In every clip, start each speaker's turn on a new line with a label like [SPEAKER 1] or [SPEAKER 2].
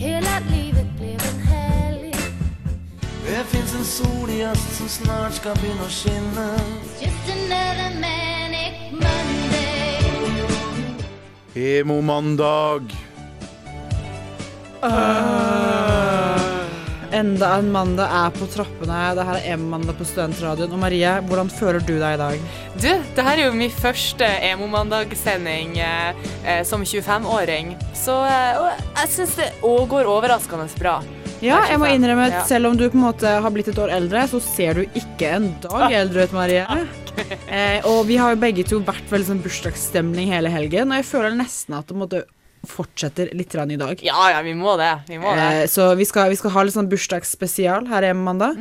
[SPEAKER 1] Hela livet blev en helg
[SPEAKER 2] Det fins en sol i øst som snart skal begynne å skinne.
[SPEAKER 1] Just another manic Monday
[SPEAKER 3] Emo-mandag.
[SPEAKER 4] Enda en mandag er på trappene. Det her er Emo-mandag på Studentradioen. Og Marie, hvordan føler du deg i dag?
[SPEAKER 5] Du, det her er jo min første emo-mandagssending eh, eh, som 25-åring. Så eh, jeg syns det går overraskende bra.
[SPEAKER 4] Ja, jeg må innrømme at selv om du på en måte har blitt et år eldre, så ser du ikke en dag eldre ut, Marie. Eh, og vi har jo begge to vært veldig sånn bursdagsstemning hele helgen, og jeg føler nesten at det måtte fortsetter litt i dag.
[SPEAKER 5] Ja, ja, vi må det. Vi må det.
[SPEAKER 4] Eh, så vi skal, vi skal ha litt sånn bursdagsspesial her hjemme mandag.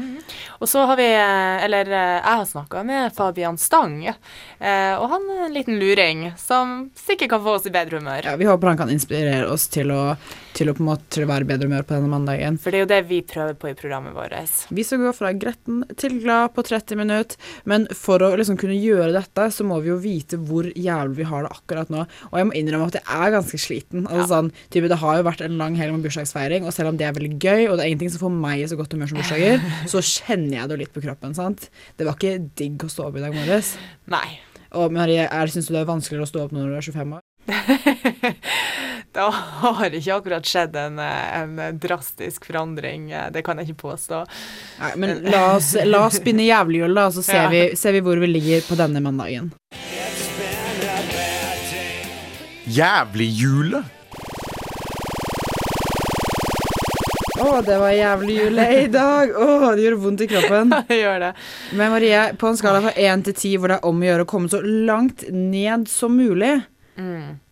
[SPEAKER 5] Og så har vi eh, Eller eh, jeg har snakka med Fabian Stang, eh, og han er en liten luring som sikkert kan få oss i bedre humør.
[SPEAKER 4] Ja, vi håper han kan inspirere oss til å, til å, på en måte, være bedre humør på denne mandagen.
[SPEAKER 5] For det er jo det vi prøver på i programmet vårt.
[SPEAKER 4] Vi skal gå fra gretten til glad på 30 minutter, men for å liksom kunne gjøre dette, så må vi jo vite hvor jævlig vi har det akkurat nå. Og jeg må innrømme at jeg er ganske sliten. Altså, sånn, type, det har jo vært en lang helg med bursdagsfeiring, og selv om det er veldig gøy, og det er ingenting som får meg i så godt humør som bursdager, så kjenner jeg det jo litt på kroppen. sant? Det var ikke digg å stå opp i dag morges.
[SPEAKER 5] Nei.
[SPEAKER 4] Og Marie, syns du det er vanskeligere å stå opp når du er 25 år?
[SPEAKER 5] Det har ikke akkurat skjedd en, en drastisk forandring, det kan jeg ikke påstå.
[SPEAKER 4] Nei, men la oss, la oss begynne jævlighjul, da, så ser,
[SPEAKER 5] Ja.
[SPEAKER 4] vi, ser vi hvor vi ligger på denne mandagen.
[SPEAKER 3] Jævlig jule.
[SPEAKER 4] oh, det var jævlig jule i dag! Å, det gjorde vondt i kroppen.
[SPEAKER 5] Det gjør det.
[SPEAKER 4] Men Marie, på en skala fra én til ti, hvor det er om å gjøre å komme så langt ned som mulig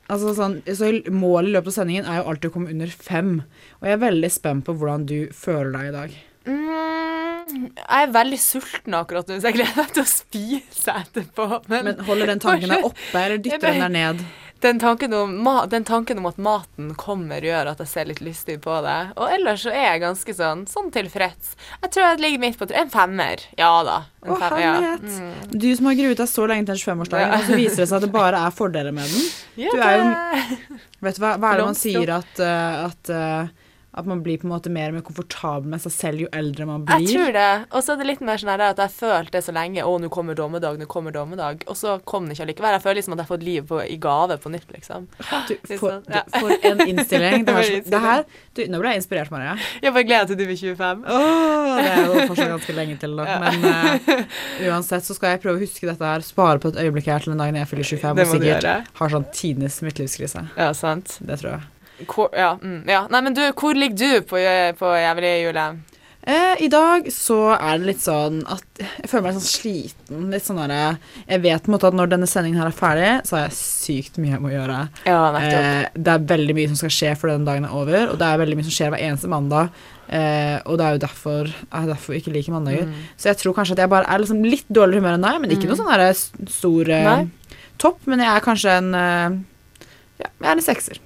[SPEAKER 4] Altså sånn, så Målet i løpet av sendingen er jo alltid å komme under fem. Og jeg er veldig spent på hvordan du føler deg i dag.
[SPEAKER 5] Mm, jeg er veldig sulten akkurat nå, så jeg gleder meg til å spise etterpå. Men,
[SPEAKER 4] Men holder den tanken deg oppe, eller dytter den deg ned?
[SPEAKER 5] Den, tanken om, den tanken om at maten kommer, gjør at jeg ser litt lystig på det. Og ellers så er jeg ganske sånn, sånn tilfreds. Jeg tror jeg ligger midt på en femmer. Ja da. En
[SPEAKER 4] Å,
[SPEAKER 5] femmer, ja. Mm.
[SPEAKER 4] Du som har gruet deg så lenge til den 25-årsdagen,
[SPEAKER 5] Ja.
[SPEAKER 4] og så viser det seg at det bare er fordeler med den.
[SPEAKER 5] Ja,
[SPEAKER 4] Du er jo- Vet du hva, hva er det man sier at, eh, at, eh, at man blir på en måte mer og mer komfortabel med seg selv jo eldre man blir?
[SPEAKER 5] Jeg tror det. Og så er det litt mer sånn at jeg følte det så lenge. Å, nå kommer dommedag, nå kommer dommedag. Og så kom det ikke allikevel. Jeg føler liksom at jeg har fått liv på, i gave på nytt, liksom.
[SPEAKER 4] Du, for,
[SPEAKER 5] sånn,
[SPEAKER 4] du,
[SPEAKER 5] ja.
[SPEAKER 4] for en innstilling. Det, her, det her du, Nå ble jeg inspirert, Maria.
[SPEAKER 5] Jeg bare gleder til du blir 25.
[SPEAKER 4] Åh, det er jo fortsatt ganske lenge til, da.
[SPEAKER 5] Ja.
[SPEAKER 4] Men uh, uansett så skal jeg prøve å huske dette her, spare på et øyeblikk her til den dagen jeg fyller 25 og sikkert har sånn tidenes midtlivskrise.
[SPEAKER 5] Ja, sant.
[SPEAKER 4] Det tror jeg.
[SPEAKER 5] Hvor, ja, mm, ja. Nei, men du, hvor ligger du på, på jævlig julet?
[SPEAKER 4] Eh, I dag så er det litt sånn at jeg føler meg litt sånn sliten. Litt sånn der, Jeg vet på en måte at når denne sendingen her er ferdig, så har jeg sykt mye jeg må gjøre.
[SPEAKER 5] Ja.
[SPEAKER 4] Eh, det er veldig mye som skal skje før den dagen er over, og det er veldig mye som skjer hver eneste mandag. Eh, og det er jo derfor jeg derfor ikke liker mandager.
[SPEAKER 5] Mm.
[SPEAKER 4] Så jeg tror kanskje at jeg bare er liksom litt dårligere humør enn deg, men ikke noe sånn derre stor eh, topp. Men jeg er kanskje en eh, Ja, jeg er en sekser.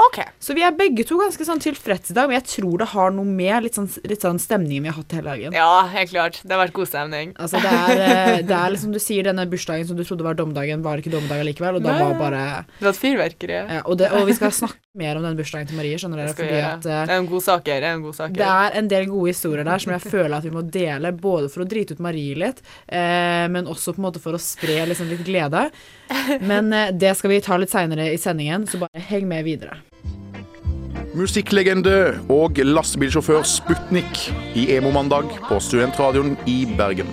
[SPEAKER 5] OK.
[SPEAKER 4] Så vi er begge to ganske sånn tilfreds i dag, men jeg tror det har noe med litt sånn, litt sånn stemningen vi har hatt hele dagen.
[SPEAKER 5] Ja, helt klart. Det har vært god stemning.
[SPEAKER 4] Altså det er, eh, det er liksom du sier, denne bursdagen som du trodde var dommedagen, var ikke dommedag likevel, og da var bare
[SPEAKER 5] Det var fyrverkeri.
[SPEAKER 4] ja, og, det, og vi skal snakke mer om den bursdagen til Marie, skjønner dere, fordi at
[SPEAKER 5] Det er en god saker. Det er en god saker.
[SPEAKER 4] det er en del gode historier der som jeg føler at vi må dele, både for å drite ut Marie litt, eh, men også på en måte for å spre liksom litt glede. Men eh, det skal vi ta litt seinere i sendingen, så bare heng med videre.
[SPEAKER 3] Musikklegende og lastebilsjåfør Sputnik i Emo-mandag på Studentradioen i Bergen.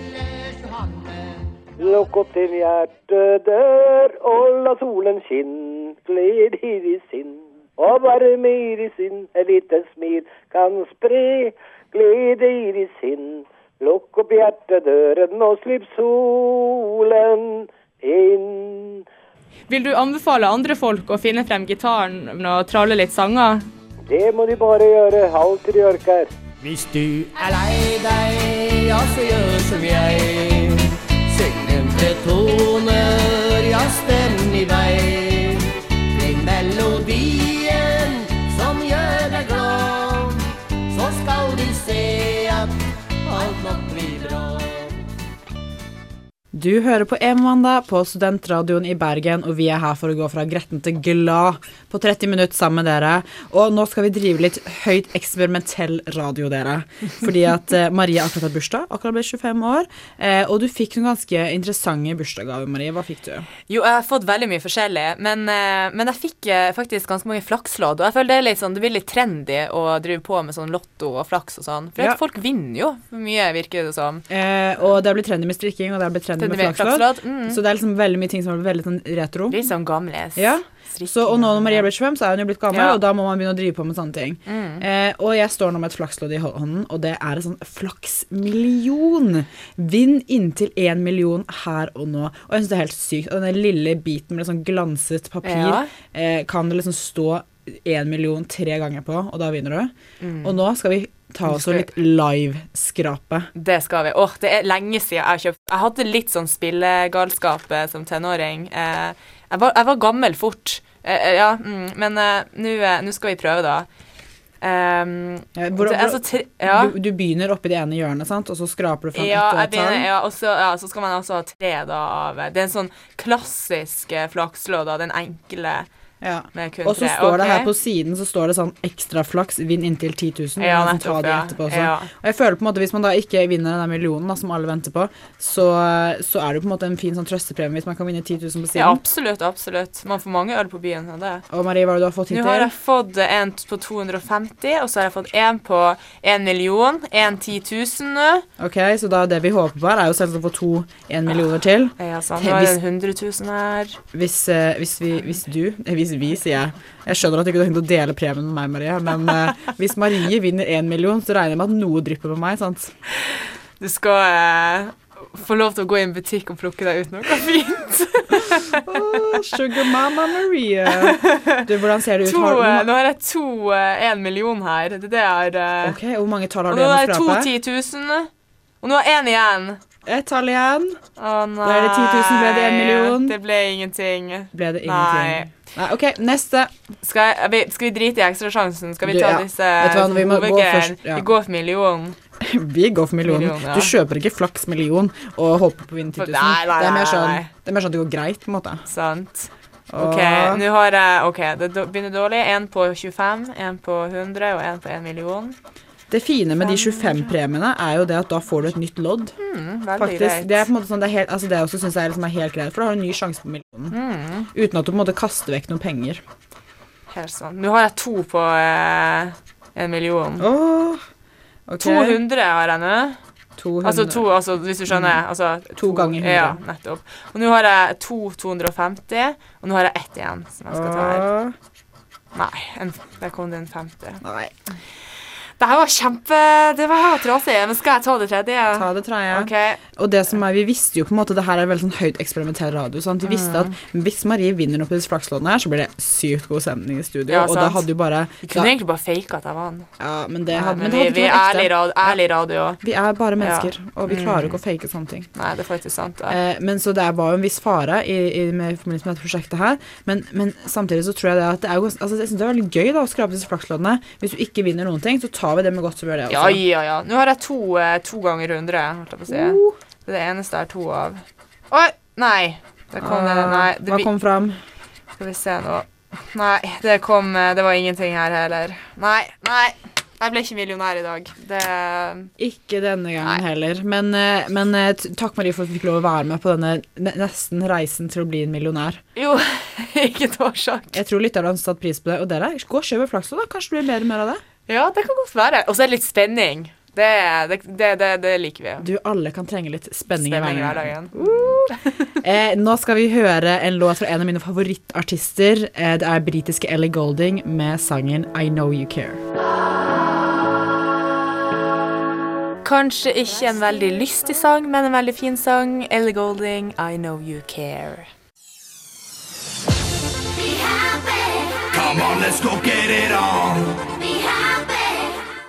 [SPEAKER 6] Lukk opp din hjertedør og la solen skinne, Gled i ditt sinn og varme i ditt sinn. Et lite smil kan spre glede i ditt sinn. Lukk opp hjertedøren og slipp solen inn.
[SPEAKER 7] Vil du anbefale andre folk å finne frem gitaren og tralle litt sanger?
[SPEAKER 6] Det må de bare gjøre, alltid de orker.
[SPEAKER 8] Hvis du er lei deg, ja, så gjør som jeg. Syng tre toner, ja, stem du
[SPEAKER 4] hører på Emo-mandag på Studentradioen i Bergen, og vi er her for å gå fra gretten til glad på 30 minutter sammen med dere. Og nå skal vi drive litt høyt eksperimentell radio, dere. Fordi at eh, Marie akkurat har bursdag, akkurat ble 25 år. Eh, og du fikk noen ganske interessante bursdagsgaver, Marie. Hva fikk du?
[SPEAKER 5] Jo, jeg har fått veldig mye forskjellig, men, eh, men jeg fikk eh, faktisk ganske mange flakslodd. Og jeg føler det er litt sånn, det blir litt trendy å drive på med sånn lotto og flaks og sånn. For
[SPEAKER 4] Ja.
[SPEAKER 5] folk vinner jo mye, virker det som.
[SPEAKER 4] Eh, og det har blitt trendy med strikking, og det har blitt Trendy med
[SPEAKER 5] med
[SPEAKER 4] flakslodd.
[SPEAKER 5] mm.
[SPEAKER 4] Så det er liksom veldig mye ting som er veldig sånn retro.
[SPEAKER 5] Litt sånn gamles.
[SPEAKER 4] Ja. Så, og nå når Maria blir 25, så er hun jo blitt gammel,
[SPEAKER 5] Ja.
[SPEAKER 4] og da må man begynne å drive på med sånne ting.
[SPEAKER 5] Mm.
[SPEAKER 4] Eh, og jeg står nå med et flakslodd i hånden, og det er en sånn flaksmillion. Vinn inntil én million her og nå. Og jeg syns det er helt sykt. Og den lille biten med sånn glanset papir
[SPEAKER 5] Ja.
[SPEAKER 4] eh, kan det liksom stå én million tre ganger på, og da vinner du.
[SPEAKER 5] Mm.
[SPEAKER 4] Og nå skal vi ta oss og litt live-skrape.
[SPEAKER 5] Det skal vi. Åh, det er lenge siden jeg har kjøpt Jeg hadde litt sånn spillegalskap eh, som tenåring. Eh, jeg, var, jeg var gammel fort. Eh, ja, mm, men nå skal vi prøve, da. Um,
[SPEAKER 4] Ja, hvor-
[SPEAKER 5] altså tre, ja.
[SPEAKER 4] Du, du begynner oppi det ene hjørnet, sant? og så skraper du fram
[SPEAKER 5] Ja, et
[SPEAKER 4] tall.
[SPEAKER 5] ja, og så, ja, så skal man også ha tre da av Det er en sånn klassisk flakslodd, den enkle
[SPEAKER 4] Ja. Og så står det her på siden så står det sånn ekstra flaks, vinn inntil 10 000.
[SPEAKER 5] Ja,
[SPEAKER 4] og ta
[SPEAKER 5] nettopp,
[SPEAKER 4] det
[SPEAKER 5] ja.
[SPEAKER 4] etterpå også.
[SPEAKER 5] Ja.
[SPEAKER 4] Og jeg føler på en måte hvis man da ikke vinner den der millionen da, som alle venter på, så, så er det jo på en måte en fin sånn trøstepremie hvis man kan vinne 10 000 på siden.
[SPEAKER 5] Ja, absolutt, absolutt. Man får mange øl på byen av det.
[SPEAKER 4] Og Marie, hva har du fått hittil?
[SPEAKER 5] Nå har jeg fått en på 250, og så har jeg fått en på 1 million. En 10 000 nå.
[SPEAKER 4] Ok, Så da det vi håper på her, er jo selvsagt å få to 1 millioner til.
[SPEAKER 5] Ja,
[SPEAKER 4] sant.
[SPEAKER 5] Nå er det
[SPEAKER 4] hvis-
[SPEAKER 5] 100 000 her.
[SPEAKER 4] Hvis, eh, hvis, vi, hvis du eh, Hvis vi, sier jeg. Jeg skjønner at du ikke har tenkt å dele premien med meg, Marie, men uh, hvis Marie vinner én million, så regner jeg med at noe drypper på meg. sant?
[SPEAKER 5] Du skal uh, få lov til å gå i en butikk og plukke deg ut noe fint.
[SPEAKER 4] Åh, sugar mama Marie. Du, hvordan ser det ut?
[SPEAKER 5] To,
[SPEAKER 4] Har,
[SPEAKER 5] eh, nå har jeg to én en million her. Det er det eh,
[SPEAKER 4] ok, hvor mange tall har
[SPEAKER 5] Og
[SPEAKER 4] du
[SPEAKER 5] nå
[SPEAKER 4] igjen
[SPEAKER 5] har
[SPEAKER 4] er
[SPEAKER 5] jeg to
[SPEAKER 4] skrape?
[SPEAKER 5] 10 000. Og nå jeg én igjen.
[SPEAKER 4] Ett tall igjen.
[SPEAKER 5] Å nei.
[SPEAKER 4] Da er det 10 000, ble det 1 million?
[SPEAKER 5] Det ble ingenting.
[SPEAKER 4] Ble det ingenting? Nei. OK, neste.
[SPEAKER 5] Skal, jeg, skal vi drite i ekstrasjansen? Skal vi ta
[SPEAKER 4] ja.
[SPEAKER 5] disse
[SPEAKER 4] Vet du hva, vi må gå først, ja.
[SPEAKER 5] Vi går for million.
[SPEAKER 4] Vi går for millionen.
[SPEAKER 5] Million, ja.
[SPEAKER 4] Du kjøper ikke flaks million og håper på å vinne 10 000.
[SPEAKER 5] Nei, nei,
[SPEAKER 4] det, er mer sånn, det er mer sånn at det går greit, på en måte.
[SPEAKER 5] Sant. OK, nå har jeg OK, det begynner dårlig. Én på 25, én på 100 og én på 1 million.
[SPEAKER 4] Det fine med de 25-premiene er jo det at da får du et nytt lodd.
[SPEAKER 5] Mm,
[SPEAKER 4] Faktisk. Det er på en måte sånn, det, er helt, altså det også synes jeg liksom er helt greit, for da har du en ny sjanse på millionen.
[SPEAKER 5] Mm.
[SPEAKER 4] Uten at du på en måte kaster vekk noen penger.
[SPEAKER 5] Helt sånn. Nå har jeg to på eh, en million.
[SPEAKER 4] Oh, okay.
[SPEAKER 5] 200 har jeg nå.
[SPEAKER 4] 200.
[SPEAKER 5] Altså to, altså, hvis du skjønner. Altså,
[SPEAKER 4] To ganger 100.
[SPEAKER 5] Ja, nettopp. Og nå har jeg to 250, og nå har jeg ett igjen som jeg skal ta her. Nei, en, der kom det en femte.
[SPEAKER 4] Nei,
[SPEAKER 5] Det her var kjempe Det var trasig, men skal jeg ta det tredje?
[SPEAKER 4] ta det tredje.
[SPEAKER 5] Okay.
[SPEAKER 4] Og det som er, vi visste jo på en måte, det her er veldig sånn høyt eksperimentell radio. Sant? Vi visste
[SPEAKER 5] Mm.
[SPEAKER 4] at hvis Marie vinner noe på disse flaksloddene her, så blir det sykt god stemning i studio.
[SPEAKER 5] Ja,
[SPEAKER 4] og da hadde jo bare
[SPEAKER 5] Vi
[SPEAKER 4] da,
[SPEAKER 5] kunne egentlig bare fake at jeg vant.
[SPEAKER 4] Ja, men det
[SPEAKER 5] Nei,
[SPEAKER 4] men
[SPEAKER 5] men
[SPEAKER 4] men det hadde
[SPEAKER 5] vi
[SPEAKER 4] ikke
[SPEAKER 5] er
[SPEAKER 4] vært
[SPEAKER 5] ærlig, radio, ærlig radio.
[SPEAKER 4] Vi er bare mennesker, og vi klarer
[SPEAKER 5] jo
[SPEAKER 4] ikke å fake sånne ting.
[SPEAKER 5] Nei, det er faktisk sant. Ja.
[SPEAKER 4] Eh, men så det er- var jo en viss fare i, i, med, med dette prosjektet her. Men, men samtidig så tror jeg det at det er jo altså, Jeg synes det er veldig gøy da å skrape disse flakslånene. Hvis du ikke vinner noen ting, så tar vi det med godt humør, det
[SPEAKER 5] Ja,
[SPEAKER 4] også.
[SPEAKER 5] ja, ja. Nå har jeg to, eh, to ganger 100, holdt jeg på å si.
[SPEAKER 4] Uh.
[SPEAKER 5] Det er det eneste jeg har to av. Oi! Nei. Det kom det, nei. Det,
[SPEAKER 4] Hva
[SPEAKER 5] vi-
[SPEAKER 4] kom fram?
[SPEAKER 5] Skal vi se nå. Nei, det kom eh, Det var ingenting her heller. Nei, nei. Jeg ble ikke millionær i dag. Det
[SPEAKER 4] Ikke denne gangen heller. Men, eh, men eh, t- takk, Marie, for at vi fikk lov å være med på denne ne nesten reisen til å bli en millionær.
[SPEAKER 5] Jo, ikke et årsak.
[SPEAKER 4] Jeg tror lytterne har satt pris på det. Og dere, gå og kjøp flakslodd, da. Kanskje det blir mer og mer av det.
[SPEAKER 5] Ja, det kan godt være. Og så er det litt spenning. Det, det, det, det, det liker vi.
[SPEAKER 4] Du, alle kan trenge litt spenning,
[SPEAKER 5] Spenning i
[SPEAKER 4] i hverdagen.
[SPEAKER 5] Uh.
[SPEAKER 4] Eh, nå skal vi høre en låt fra en av mine favorittartister. Eh, det er britiske Ellie Golding med sangen I Know You Care.
[SPEAKER 5] Kanskje ikke en veldig lystig sang, men en veldig fin sang. Ellie Golding, I Know You Care.
[SPEAKER 2] Come on, let's go get it on.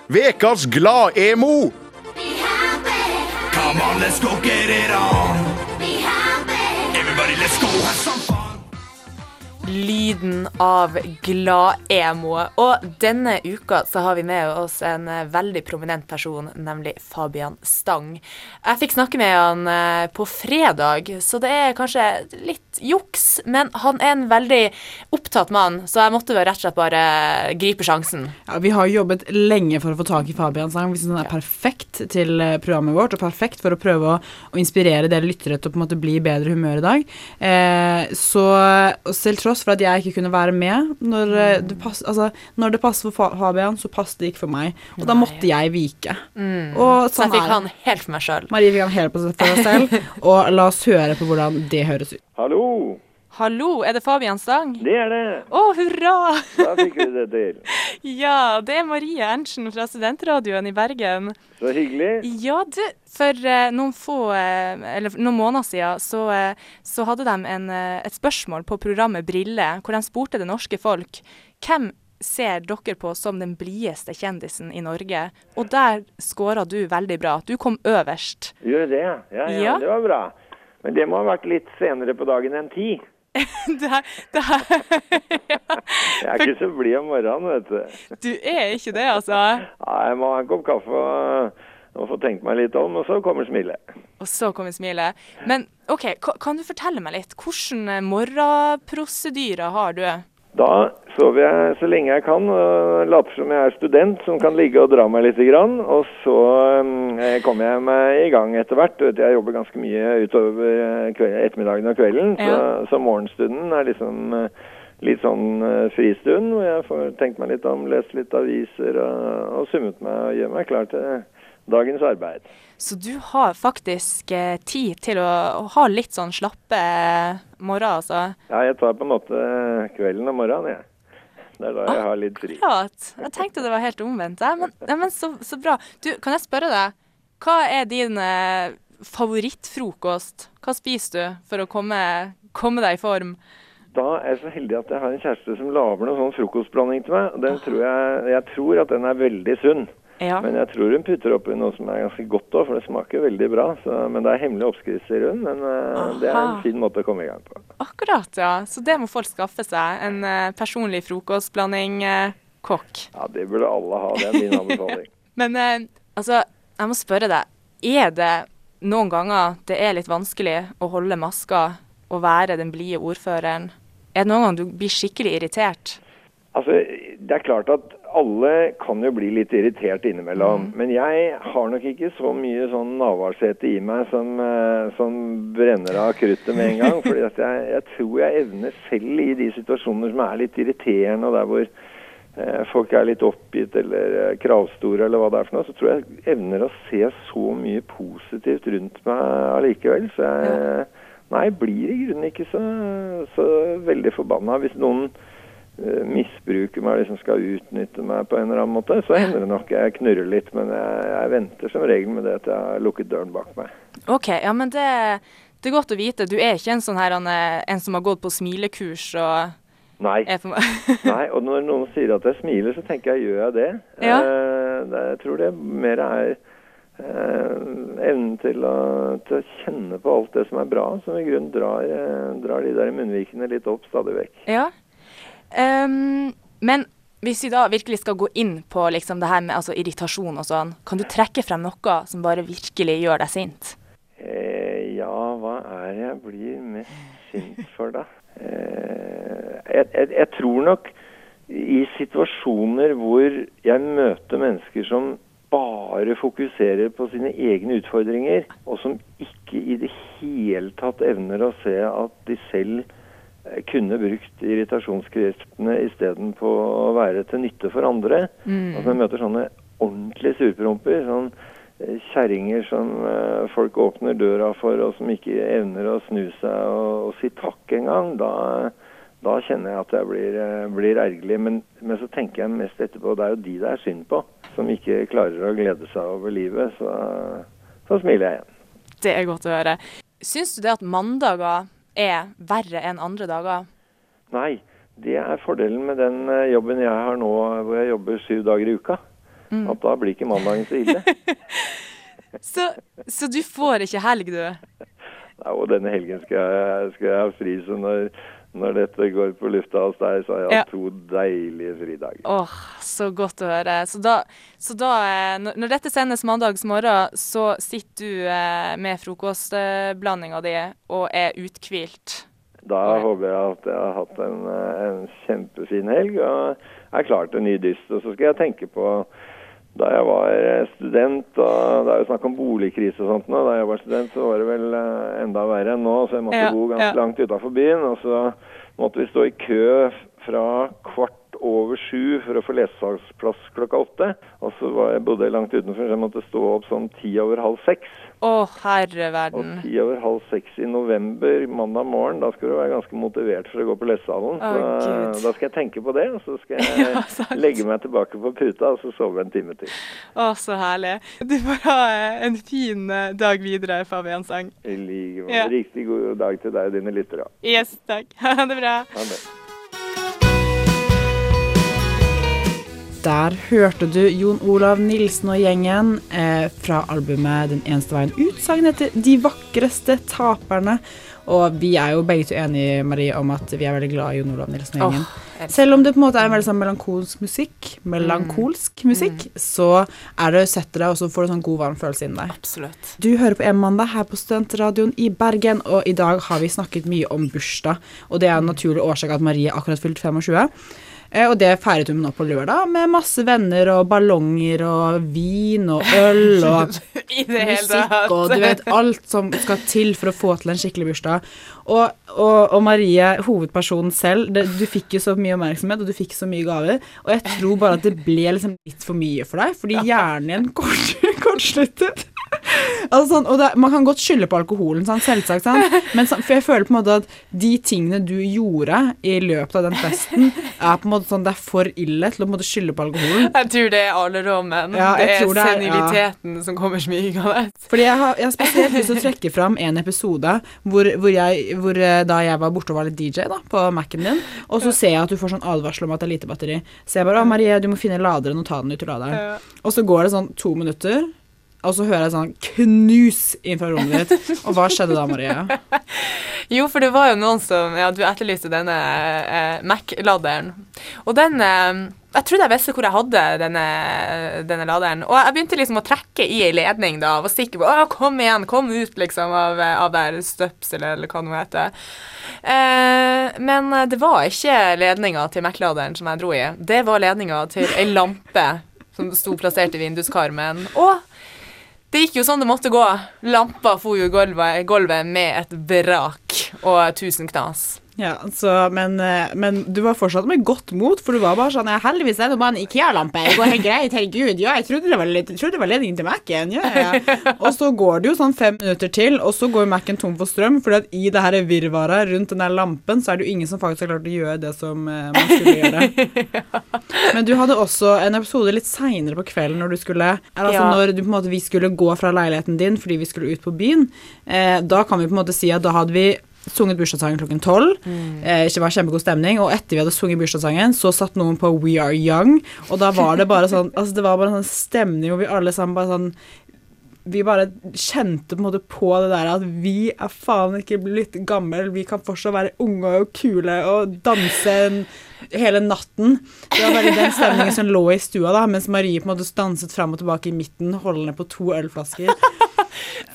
[SPEAKER 3] Vekas glad-emo!
[SPEAKER 2] Come on, let's go get it on. Everybody, let's go have some fun.
[SPEAKER 9] Lyden av glad-emo. Og denne uka så har vi med oss en eh, veldig prominent person, nemlig Fabian Stang. Jeg fikk snakke med han eh, på fredag, så det er kanskje litt juks, men han er en veldig opptatt mann, så jeg måtte rett og slett bare gripe sjansen.
[SPEAKER 4] Ja, vi har jobbet lenge for å få tak i Fabian Stang. Vi syns han er perfekt til eh, programmet vårt, og perfekt for å prøve å, å inspirere dere lyttere til å på en måte bli i bedre humør i dag. Eh, så selv tross for at jeg ikke kunne være med når, eh, det, pass, altså, når det passer for Fabian, så passet det ikke for meg. Og da måtte jeg vike. Og
[SPEAKER 9] Så
[SPEAKER 4] sånn
[SPEAKER 9] jeg fikk
[SPEAKER 4] er
[SPEAKER 9] han helt for meg sjøl.
[SPEAKER 4] Marie fikk han helt på for seg selv, og la oss høre på hvordan det høres ut.
[SPEAKER 10] Hallo,
[SPEAKER 5] Hallo, er det Fabian Stang?
[SPEAKER 10] det er det.
[SPEAKER 5] Å, hurra!
[SPEAKER 10] Da fikk vi det til.
[SPEAKER 5] Ja, det er Marie Erntzen fra Studentradioen i Bergen.
[SPEAKER 10] Så hyggelig.
[SPEAKER 5] Ja, du, for eh, noen få, eh, eller noen måneder siden, så, eh, så hadde de en, eh, et spørsmål på programmet Brille, hvor de spurte det norske folk hvem ser dere på som den blideste kjendisen i Norge? Og der scora du veldig bra. Du kom øverst.
[SPEAKER 10] Gjør det, ja. Ja, ja,
[SPEAKER 5] Ja.
[SPEAKER 10] det var bra. Men det må ha vært litt senere på dagen enn ti.
[SPEAKER 5] Det her, det her,
[SPEAKER 10] Jeg er ikke så blid om morgenen, vet du.
[SPEAKER 5] du er ikke det, altså.
[SPEAKER 10] Nei, Jeg må ha en kopp kaffe og, og få tenkt meg litt om, og så kommer smilet.
[SPEAKER 5] Og så kommer smilet. Men OK, kan du fortelle meg litt? Hvilke morgenprosedyrer har du?
[SPEAKER 10] Da sover jeg så lenge jeg kan og later som jeg er student som kan ligge og dra meg litt. Grann, og så eh, kommer jeg meg i gang etter hvert. Jeg jobber ganske mye utover eh, ettermiddagen og kvelden, så, så morgenstunden er liksom eh, litt sånn fristund hvor jeg får tenkt meg litt om, lest litt aviser og, og summet meg og gjør meg klar til dagens arbeid.
[SPEAKER 5] Så du har faktisk eh, tid til å, å ha litt sånn slappe eh, morgen, altså?
[SPEAKER 10] Ja, jeg tar på en måte kvelden og morgenen, jeg. Det er da jeg har litt fri.
[SPEAKER 5] Akkurat. Jeg tenkte det var helt omvendt. Ja, men, ja, men så, så bra. Du, kan jeg spørre deg, hva er din eh, favorittfrokost? Hva spiser du for å komme, komme deg i form?
[SPEAKER 10] Da er jeg så heldig at jeg har en kjæreste som lager noen sånn frokostblanding til meg. Den tror jeg, jeg tror at den er veldig sunn.
[SPEAKER 5] Ja.
[SPEAKER 10] Men jeg tror hun putter oppi noe som er ganske godt òg, for det smaker veldig bra. Så, men det er hemmelig oppskrifter rundt. Men eh, det er en fin måte å komme i gang på.
[SPEAKER 5] Akkurat, ja. Så det må folk skaffe seg. En uh, personlig frokostblanding. uh, kokk.
[SPEAKER 10] Ja, det burde alle ha. Det er min anbefaling.
[SPEAKER 5] Men uh, altså, jeg må spørre deg. Er det noen ganger det er litt vanskelig å holde maska og være den blide ordføreren? Er det noen gang du blir skikkelig irritert?
[SPEAKER 10] Altså, Det er klart at alle kan jo bli litt irritert innimellom. Men jeg har nok ikke så mye sånn Navarsete i meg som, eh, som brenner av kruttet med en gang. For jeg, jeg tror jeg evner selv i de situasjoner som er litt irriterende, og der hvor eh, folk er litt oppgitt eller eh, kravstore eller hva det er for noe, så tror jeg jeg evner å se så mye positivt rundt meg allikevel. Så jeg Nei, blir i grunnen ikke så, så veldig forbanna hvis noen eh, misbruker meg, liksom skal utnytte meg på en eller annen måte, så hender det nok jeg knurrer litt. Men jeg, jeg venter som regel med det at jeg har lukket døren bak meg.
[SPEAKER 5] OK, ja, men det, det er godt å vite. Du er ikke en sånn her, er en som har gått på smilekurs og
[SPEAKER 10] Nei. Nei, og når noen sier at jeg smiler, så tenker jeg gjør jeg det?
[SPEAKER 5] Ja.
[SPEAKER 10] Eh, jeg tror det mer er eh, evnen til å, til å kjenne på alt det som er bra, som i grunnen drar, drar de der munnvikene litt opp stadig vekk.
[SPEAKER 5] Ja. Ehm, men hvis vi da virkelig skal gå inn på liksom det her med altså, irritasjon og sånn, kan du trekke frem noe som bare virkelig gjør deg sint?
[SPEAKER 10] Eh, ja, hva er det jeg blir mest sint for, da? Eh, jeg, jeg, jeg tror nok i situasjoner hvor jeg møter mennesker som bare fokuserer på sine egne utfordringer, og som ikke i det hele tatt evner å se at de selv kunne brukt irritasjonskreftene istedenfor å være til nytte for andre. Altså jeg møter sånne ordentlige surpromper. sånn eh, Kjerringer som eh, folk åpner døra for, og som ikke evner å snu seg og, og si takk engang. Da, da kjenner jeg at jeg blir, eh, blir ergerlig. Men, men så tenker jeg mest etterpå det er jo de det er synd på, som ikke klarer å glede seg over livet. Så, så smiler jeg igjen.
[SPEAKER 5] Det er godt å høre. Syns du det at mandager er verre enn andre dager?
[SPEAKER 10] Nei, det er fordelen med den eh, jobben jeg har nå, hvor jeg jobber syv dager i uka. At da blir ikke mandagen så ille.
[SPEAKER 5] Så, så du får ikke helg, du?
[SPEAKER 10] Nei, og denne helgen skal jeg, skal jeg ha fri, så når, når dette går på lufta hos deg, så har jeg
[SPEAKER 7] Ja.
[SPEAKER 10] to deilige fridager.
[SPEAKER 7] Åh, så godt å høre. Så da, så da eh, når, når dette sendes mandags morgen, så sitter du eh, med frokostblandinga di og er uthvilt.
[SPEAKER 10] Da håper jeg at jeg har hatt en, eh, en kjempefin helg og er klar til en ny dyst. Og så skal jeg tenke på da jeg var eh, student, og det er jo snakk om boligkrise og sånt nå. Da jeg var student, så var det vel eh, enda verre enn nå, så jeg måtte
[SPEAKER 7] Ja,
[SPEAKER 10] bo ganske
[SPEAKER 7] ja.
[SPEAKER 10] langt utafor byen. Og så måtte vi stå i kø fra kvart over sju for å få lesesaksplass klokka åtte. Og så var jeg, bodde jeg langt utenfor, så jeg måtte stå opp sånn ti over halv seks.
[SPEAKER 7] Å, herre
[SPEAKER 10] Og ti over halv seks i november, mandag morgen, da skal du være ganske motivert for å gå på lesesalen.
[SPEAKER 7] Å,
[SPEAKER 10] Så da skal jeg tenke på det, og så skal jeg
[SPEAKER 7] Ja,
[SPEAKER 10] legge meg tilbake på puta og så sove en time til.
[SPEAKER 7] Å, så herlig. Du får ha eh, en fin eh, dag videre, Fabian Sang.
[SPEAKER 10] I like måte.
[SPEAKER 7] Ja.
[SPEAKER 10] Riktig god dag til deg og dine lyttere.
[SPEAKER 7] Yes, takk. Ha det bra.
[SPEAKER 10] Ha det.
[SPEAKER 4] Der hørte du Jon Olav Nilsen og gjengen eh, fra albumet 'Den eneste veien ut'. Sangen heter 'De vakreste taperne'. Og vi er jo begge to enige Marie, om at vi er veldig glad i Jon Olav Nilsen og gjengen. Selv om det på en måte er en veldig sånn melankolsk musikk, melankolsk musikk, så er det setter deg, og så får du sånn god, varm følelse inni deg.
[SPEAKER 5] Absolutt.
[SPEAKER 4] Du hører på En-mandag her på Studentradioen i Bergen, og i dag har vi snakket mye om bursdag. Og det er en naturlig årsak at Marie akkurat fylt 25. Eh, Og det feiret hun nå på lørdag med masse venner og ballonger og vin og øl og musikk og du vet alt som skal til for å få til en skikkelig bursdag. Og, og, og Marie, hovedpersonen selv, det, du fikk jo så mye oppmerksomhet, og du fikk så mye gaver. Og jeg tror bare at det ble liksom litt for mye for deg, fordi hjernen din kort, kortsluttet. Altså sånn, og det, Man kan godt skylde på alkoholen, sånn, selvsagt, sant? men sånn, for jeg føler på en måte at de tingene du gjorde i løpet av den festen, er på en måte sånn, det er for ille til å på en måte skylde på alkoholen.
[SPEAKER 5] Jeg tror det er alderdommen.
[SPEAKER 4] Ja,
[SPEAKER 5] det er
[SPEAKER 4] det seniliteten ja.
[SPEAKER 5] som kommer smygende.
[SPEAKER 4] Fordi jeg har, jeg har spesielt lyst til å trekke fram en episode hvor, hvor, jeg, hvor eh, da jeg var borte og var litt DJ da, på Mac-en din, og så ser jeg at du får sånn advarsel om at det er lite batteri. Så jeg bare 'Å, Marie, du må finne laderen og ta den ut ur laderen'. Og så går det sånn to minutter, og så hører jeg sånn knus inn rommet ditt. Og hva skjedde da, Marie?
[SPEAKER 5] Jo, for det var jo noen som Ja, du etterlyste denne eh, Mac-laderen. Og den eh, Jeg trodde jeg visste hvor jeg hadde denne, denne laderen. Og jeg begynte liksom å trekke i ei ledning da. og Var sikker på Å, kom igjen, kom ut, liksom, av, av der støpselet, eller hva det heter. Eh, men eh, det var ikke ledninga til Mac-laderen som jeg dro i. Det var ledninga til ei lampe som sto plassert i vinduskarmen. Og det gikk jo sånn det måtte gå. Lampa for jo gulvet, gulvet med et brak og tusen knas.
[SPEAKER 4] Ja, så, men, eh, men du var fortsatt med godt mot, for du var bare sånn ja, 'Heldigvis er det bare en Ikea-lampe. Det går helt greit. Herregud. Ja, jeg trodde det var, litt, trodde det var ledningen til Mac-en. Ja, ja. Og så går det jo sånn fem minutter til, og så går Mac-en tom for strøm, For i det her virvaret rundt den der lampen, så er det jo ingen som faktisk har klart å gjøre det som eh, man skulle gjøre. Men du hadde også en episode litt seinere på kvelden når du skulle altså
[SPEAKER 5] Ja.
[SPEAKER 4] Når du, måte, vi skulle gå fra leiligheten din fordi vi skulle ut på byen, eh, da kan vi på en måte si at da hadde vi sunget bursdagssangen klokken tolv. Eh, ikke var kjempegod stemning. Og etter vi hadde sunget bursdagssangen, så satt noen på We Are Young, og da var det bare sånn Altså, det var bare en sånn stemning hvor vi alle sammen bare sånn vi bare kjente på en måte på det der at vi er faen ikke blitt gammel, vi kan fortsatt være unge og kule og danse hele natten. Det var bare den stemningen som lå i stua, da, mens Marie på en måte danset fram og tilbake i midten, holdende på to ølflasker.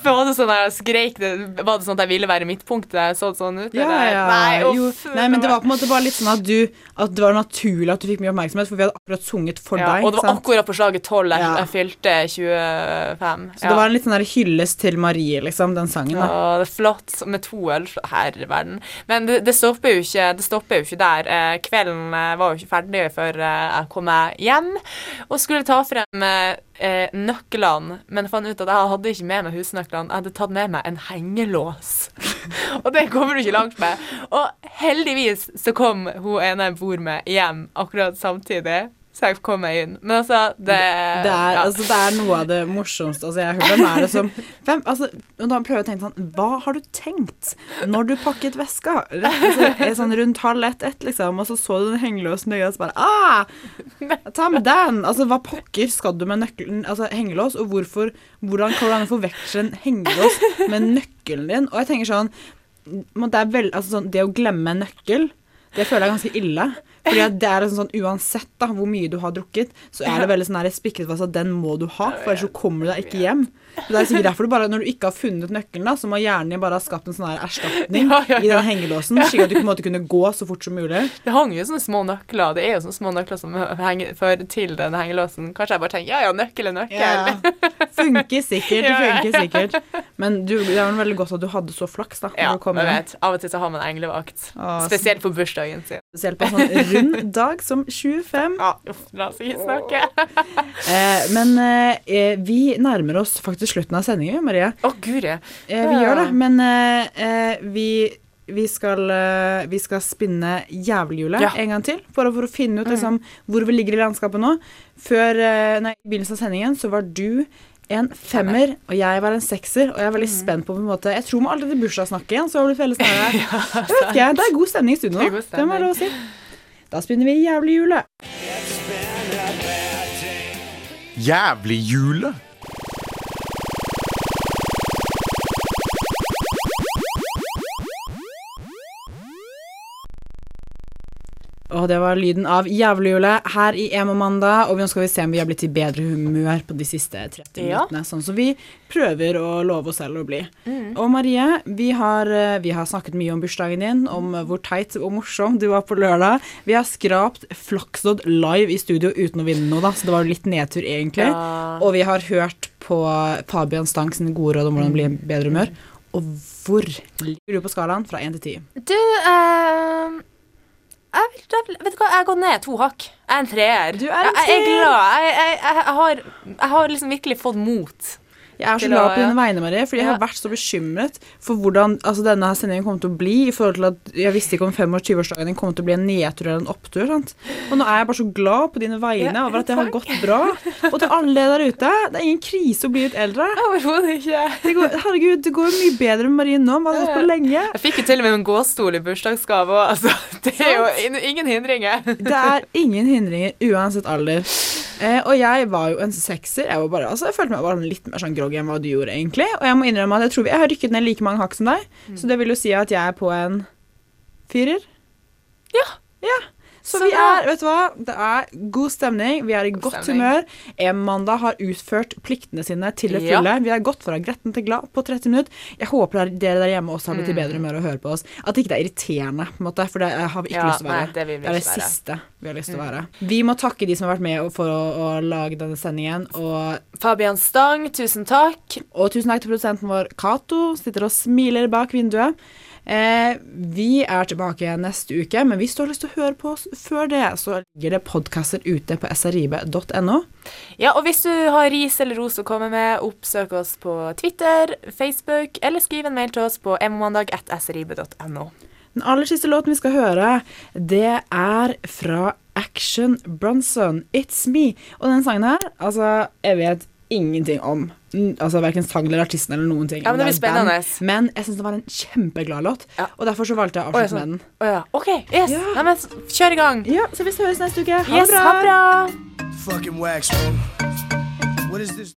[SPEAKER 5] Var det sånn at skreik det, var det sånn at jeg ville være midtpunktet? Så det sånn ut?
[SPEAKER 4] Ja, ja.
[SPEAKER 5] Nei, uff,
[SPEAKER 4] nei, men det var på en måte bare litt sånn at du At det var naturlig at du fikk mye oppmerksomhet, for vi hadde akkurat sunget for
[SPEAKER 5] ja,
[SPEAKER 4] deg.
[SPEAKER 5] Og det var
[SPEAKER 4] sant?
[SPEAKER 5] akkurat på slaget tolv jeg, jeg fylte 25.
[SPEAKER 4] Så det var en litt sånn der hyllest til Marie, liksom, den sangen. da.
[SPEAKER 5] Ja, det er flott med to øl. Herre verden. Men det, det, stopper jo ikke, det stopper jo ikke der. Eh, kvelden eh, var jo ikke ferdig før eh, jeg kom meg hjem og skulle ta frem eh, nøklene, men fant ut at jeg hadde ikke med meg husnøklene. Jeg hadde tatt med meg en hengelås. og det kommer du ikke langt med. Og heldigvis så kom hun ene jeg bor med, hjem akkurat samtidig. Så jeg kom meg inn. Men altså, det
[SPEAKER 4] Det er,
[SPEAKER 5] ja.
[SPEAKER 4] altså, det er noe av det morsomste. Altså, jeg har hørt hvem er det som hvem, altså, Da prøver jeg å tenke sånn Hva har du tenkt når du pakket veska? Altså, sånn rundt halv ett-ett, liksom, og så så du den hengelåsen i øyet, og så bare Ah! Ta med den! Altså, hva pokker skal du med nøkkelen Altså, hengelås, og hvorfor Hvordan kan du forveksle en hengelås med nøkkelen din? Og jeg tenker sånn det vel, altså sånn, Det å glemme en nøkkel, det føler jeg er ganske ille. Fordi det er sånn, sånn Uansett da, hvor mye du har drukket, så er det veldig sånn spikret fast at den må du ha, for ellers så kommer du deg ikke hjem. Det er sikkert derfor du bare, Når du ikke har funnet nøkkelen, da, så må hjernen din bare ha skapt en sånn her erstatning
[SPEAKER 5] Ja, ja,
[SPEAKER 4] i
[SPEAKER 5] ja.
[SPEAKER 4] den hengelåsen, slik at du på en måte kunne gå så fort som mulig.
[SPEAKER 5] Det hang jo sånne små nøkler. Det er jo sånne små nøkler som fører til den hengelåsen. Kanskje jeg bare tenker ja ja, nøkkel er nøkkel.
[SPEAKER 4] Funker sikkert, det funker sikkert. Men du, det er vel veldig godt at du hadde så flaks, da.
[SPEAKER 5] Ja, jeg vet. Av og til så har man englevakt. Spesielt på bursdagen sin.
[SPEAKER 4] Spesielt på en sånn rund dag som 25.
[SPEAKER 5] Ja, la oss ikke snakke.
[SPEAKER 4] Eh, men eh, vi nærmer oss faktisk slutten av sendingen, Marie.
[SPEAKER 5] Å, guri.
[SPEAKER 4] Eh, vi
[SPEAKER 5] Ja.
[SPEAKER 4] gjør det, men eh, eh, vi vi skal, eh, vi skal spinne jævelhjulet
[SPEAKER 5] Ja.
[SPEAKER 4] en gang til, å, for å finne ut liksom, hvor vi ligger i landskapet nå. Før eh, nei, i begynnelsen av sendingen så var du en femmer, og jeg var en sekser. Og jeg er veldig spent på på en måte Jeg tror vi aldri til bursdagssnakket igjen, så har vi blitt veldig snarere. Jeg vet ikke, det er god stemning i studio nå. Det må jeg lov å si. Da spinner vi jævelhjulet.
[SPEAKER 3] Jævlig-hjulet.
[SPEAKER 4] Og det var lyden av jævlehjulet her i Emo mandag. Og nå skal vi se om vi har blitt i bedre humør på de siste 30
[SPEAKER 5] Ja.
[SPEAKER 4] minuttene. Sånn som vi prøver å love oss selv å bli. Og Marie, vi har, eh, vi har snakket mye om bursdagen din, om hvor teit og morsom du var på lørdag. Vi har skrapt Flakslodd live i studio uten å vinne noe, da, så det var litt nedtur, egentlig.
[SPEAKER 5] Ja.
[SPEAKER 4] Og vi har hørt på Fabian Stang sine gode råd om hvordan bli i bedre humør. Og hvor ligger du på skalaen fra 1 til 10?
[SPEAKER 5] Du, eh, jeg, vil, jeg, vil- vet du hva, jeg gått ned to hakk. Jeg er en treer.
[SPEAKER 4] Du er en
[SPEAKER 5] jeg, jeg er glad. Jeg, jeg, jeg, jeg, har, jeg har liksom virkelig fått mot.
[SPEAKER 4] Jeg er så glad på dine vegne, Marie, fordi jeg har vært så bekymret for hvordan altså, denne sendingen kommer til å bli. I forhold til at Jeg visste ikke om 25-årsdagen din kommer til å bli en nedtur eller en opptur. Sant? Og nå er jeg bare så glad på dine vegne over at det har gått bra. Og til alle der ute, det er ingen krise å bli litt eldre.
[SPEAKER 5] Overhodet ikke.
[SPEAKER 4] Det går, herregud, det går mye bedre med Marie nå enn det har gått på lenge.
[SPEAKER 5] Jeg fikk jo til og med en gåstol i bursdagsgave òg. Altså, det er jo ingen hindringer.
[SPEAKER 4] Det er ingen hindringer uansett alder. Eh, og jeg var jo en sekser. Jeg, var bare, altså, jeg følte meg bare litt mer sånn groggy enn hva du gjorde, egentlig. Og jeg må innrømme at jeg tror jeg har rykket ned like mange hakk som deg, så det vil jo si at jeg er på en firer.
[SPEAKER 5] Ja.
[SPEAKER 4] Ja. Så, vi er, vet du hva, det er god stemning, vi er i godt humør. Em-mandag har utført pliktene sine til det fulle. Vi har gått fra gretten til glad på 30 minutter. Jeg håper dere der hjemme også har blitt i
[SPEAKER 5] Mm.
[SPEAKER 4] bedre humør og hører på oss. At ikke det er irriterende, måte, for det har vi ikke
[SPEAKER 5] Ja,
[SPEAKER 4] lyst til å
[SPEAKER 5] nei,
[SPEAKER 4] være.
[SPEAKER 5] det vi
[SPEAKER 4] det er det siste vi har lyst til å være. Vi må takke de som har vært med for å, å lage denne sendingen, og
[SPEAKER 5] Fabian Stang, tusen takk.
[SPEAKER 4] og tusen takk til produsenten vår Cato, sitter og smiler bak vinduet. Eh, vi er tilbake neste uke, men hvis du har lyst til å høre på oss før det, så ligger det podkaster ute på srib.no.
[SPEAKER 5] Ja, og hvis du har ris eller ros å komme med, oppsøk oss på Twitter, Facebook, eller skriv en mail til oss på mmandag.srib.no.
[SPEAKER 4] Den aller siste låten vi skal høre, det er fra Action Bronson, It's Me. Og den sangen her, altså, jeg vet ingenting om altså verken sang eller artisten eller noen ting.
[SPEAKER 5] Ja, men det blir spennende.
[SPEAKER 4] Men jeg syns det var en kjempeglad låt,
[SPEAKER 5] Ja.
[SPEAKER 4] og derfor så valgte jeg å avslutte
[SPEAKER 5] sånn.
[SPEAKER 4] med den.
[SPEAKER 5] Oh, ja. OK, yes.
[SPEAKER 4] Ja.
[SPEAKER 5] Nei, men kjør i gang.
[SPEAKER 4] Ja, så vi høres neste uke. Ha
[SPEAKER 5] Yes,
[SPEAKER 4] det bra!
[SPEAKER 5] ha bra.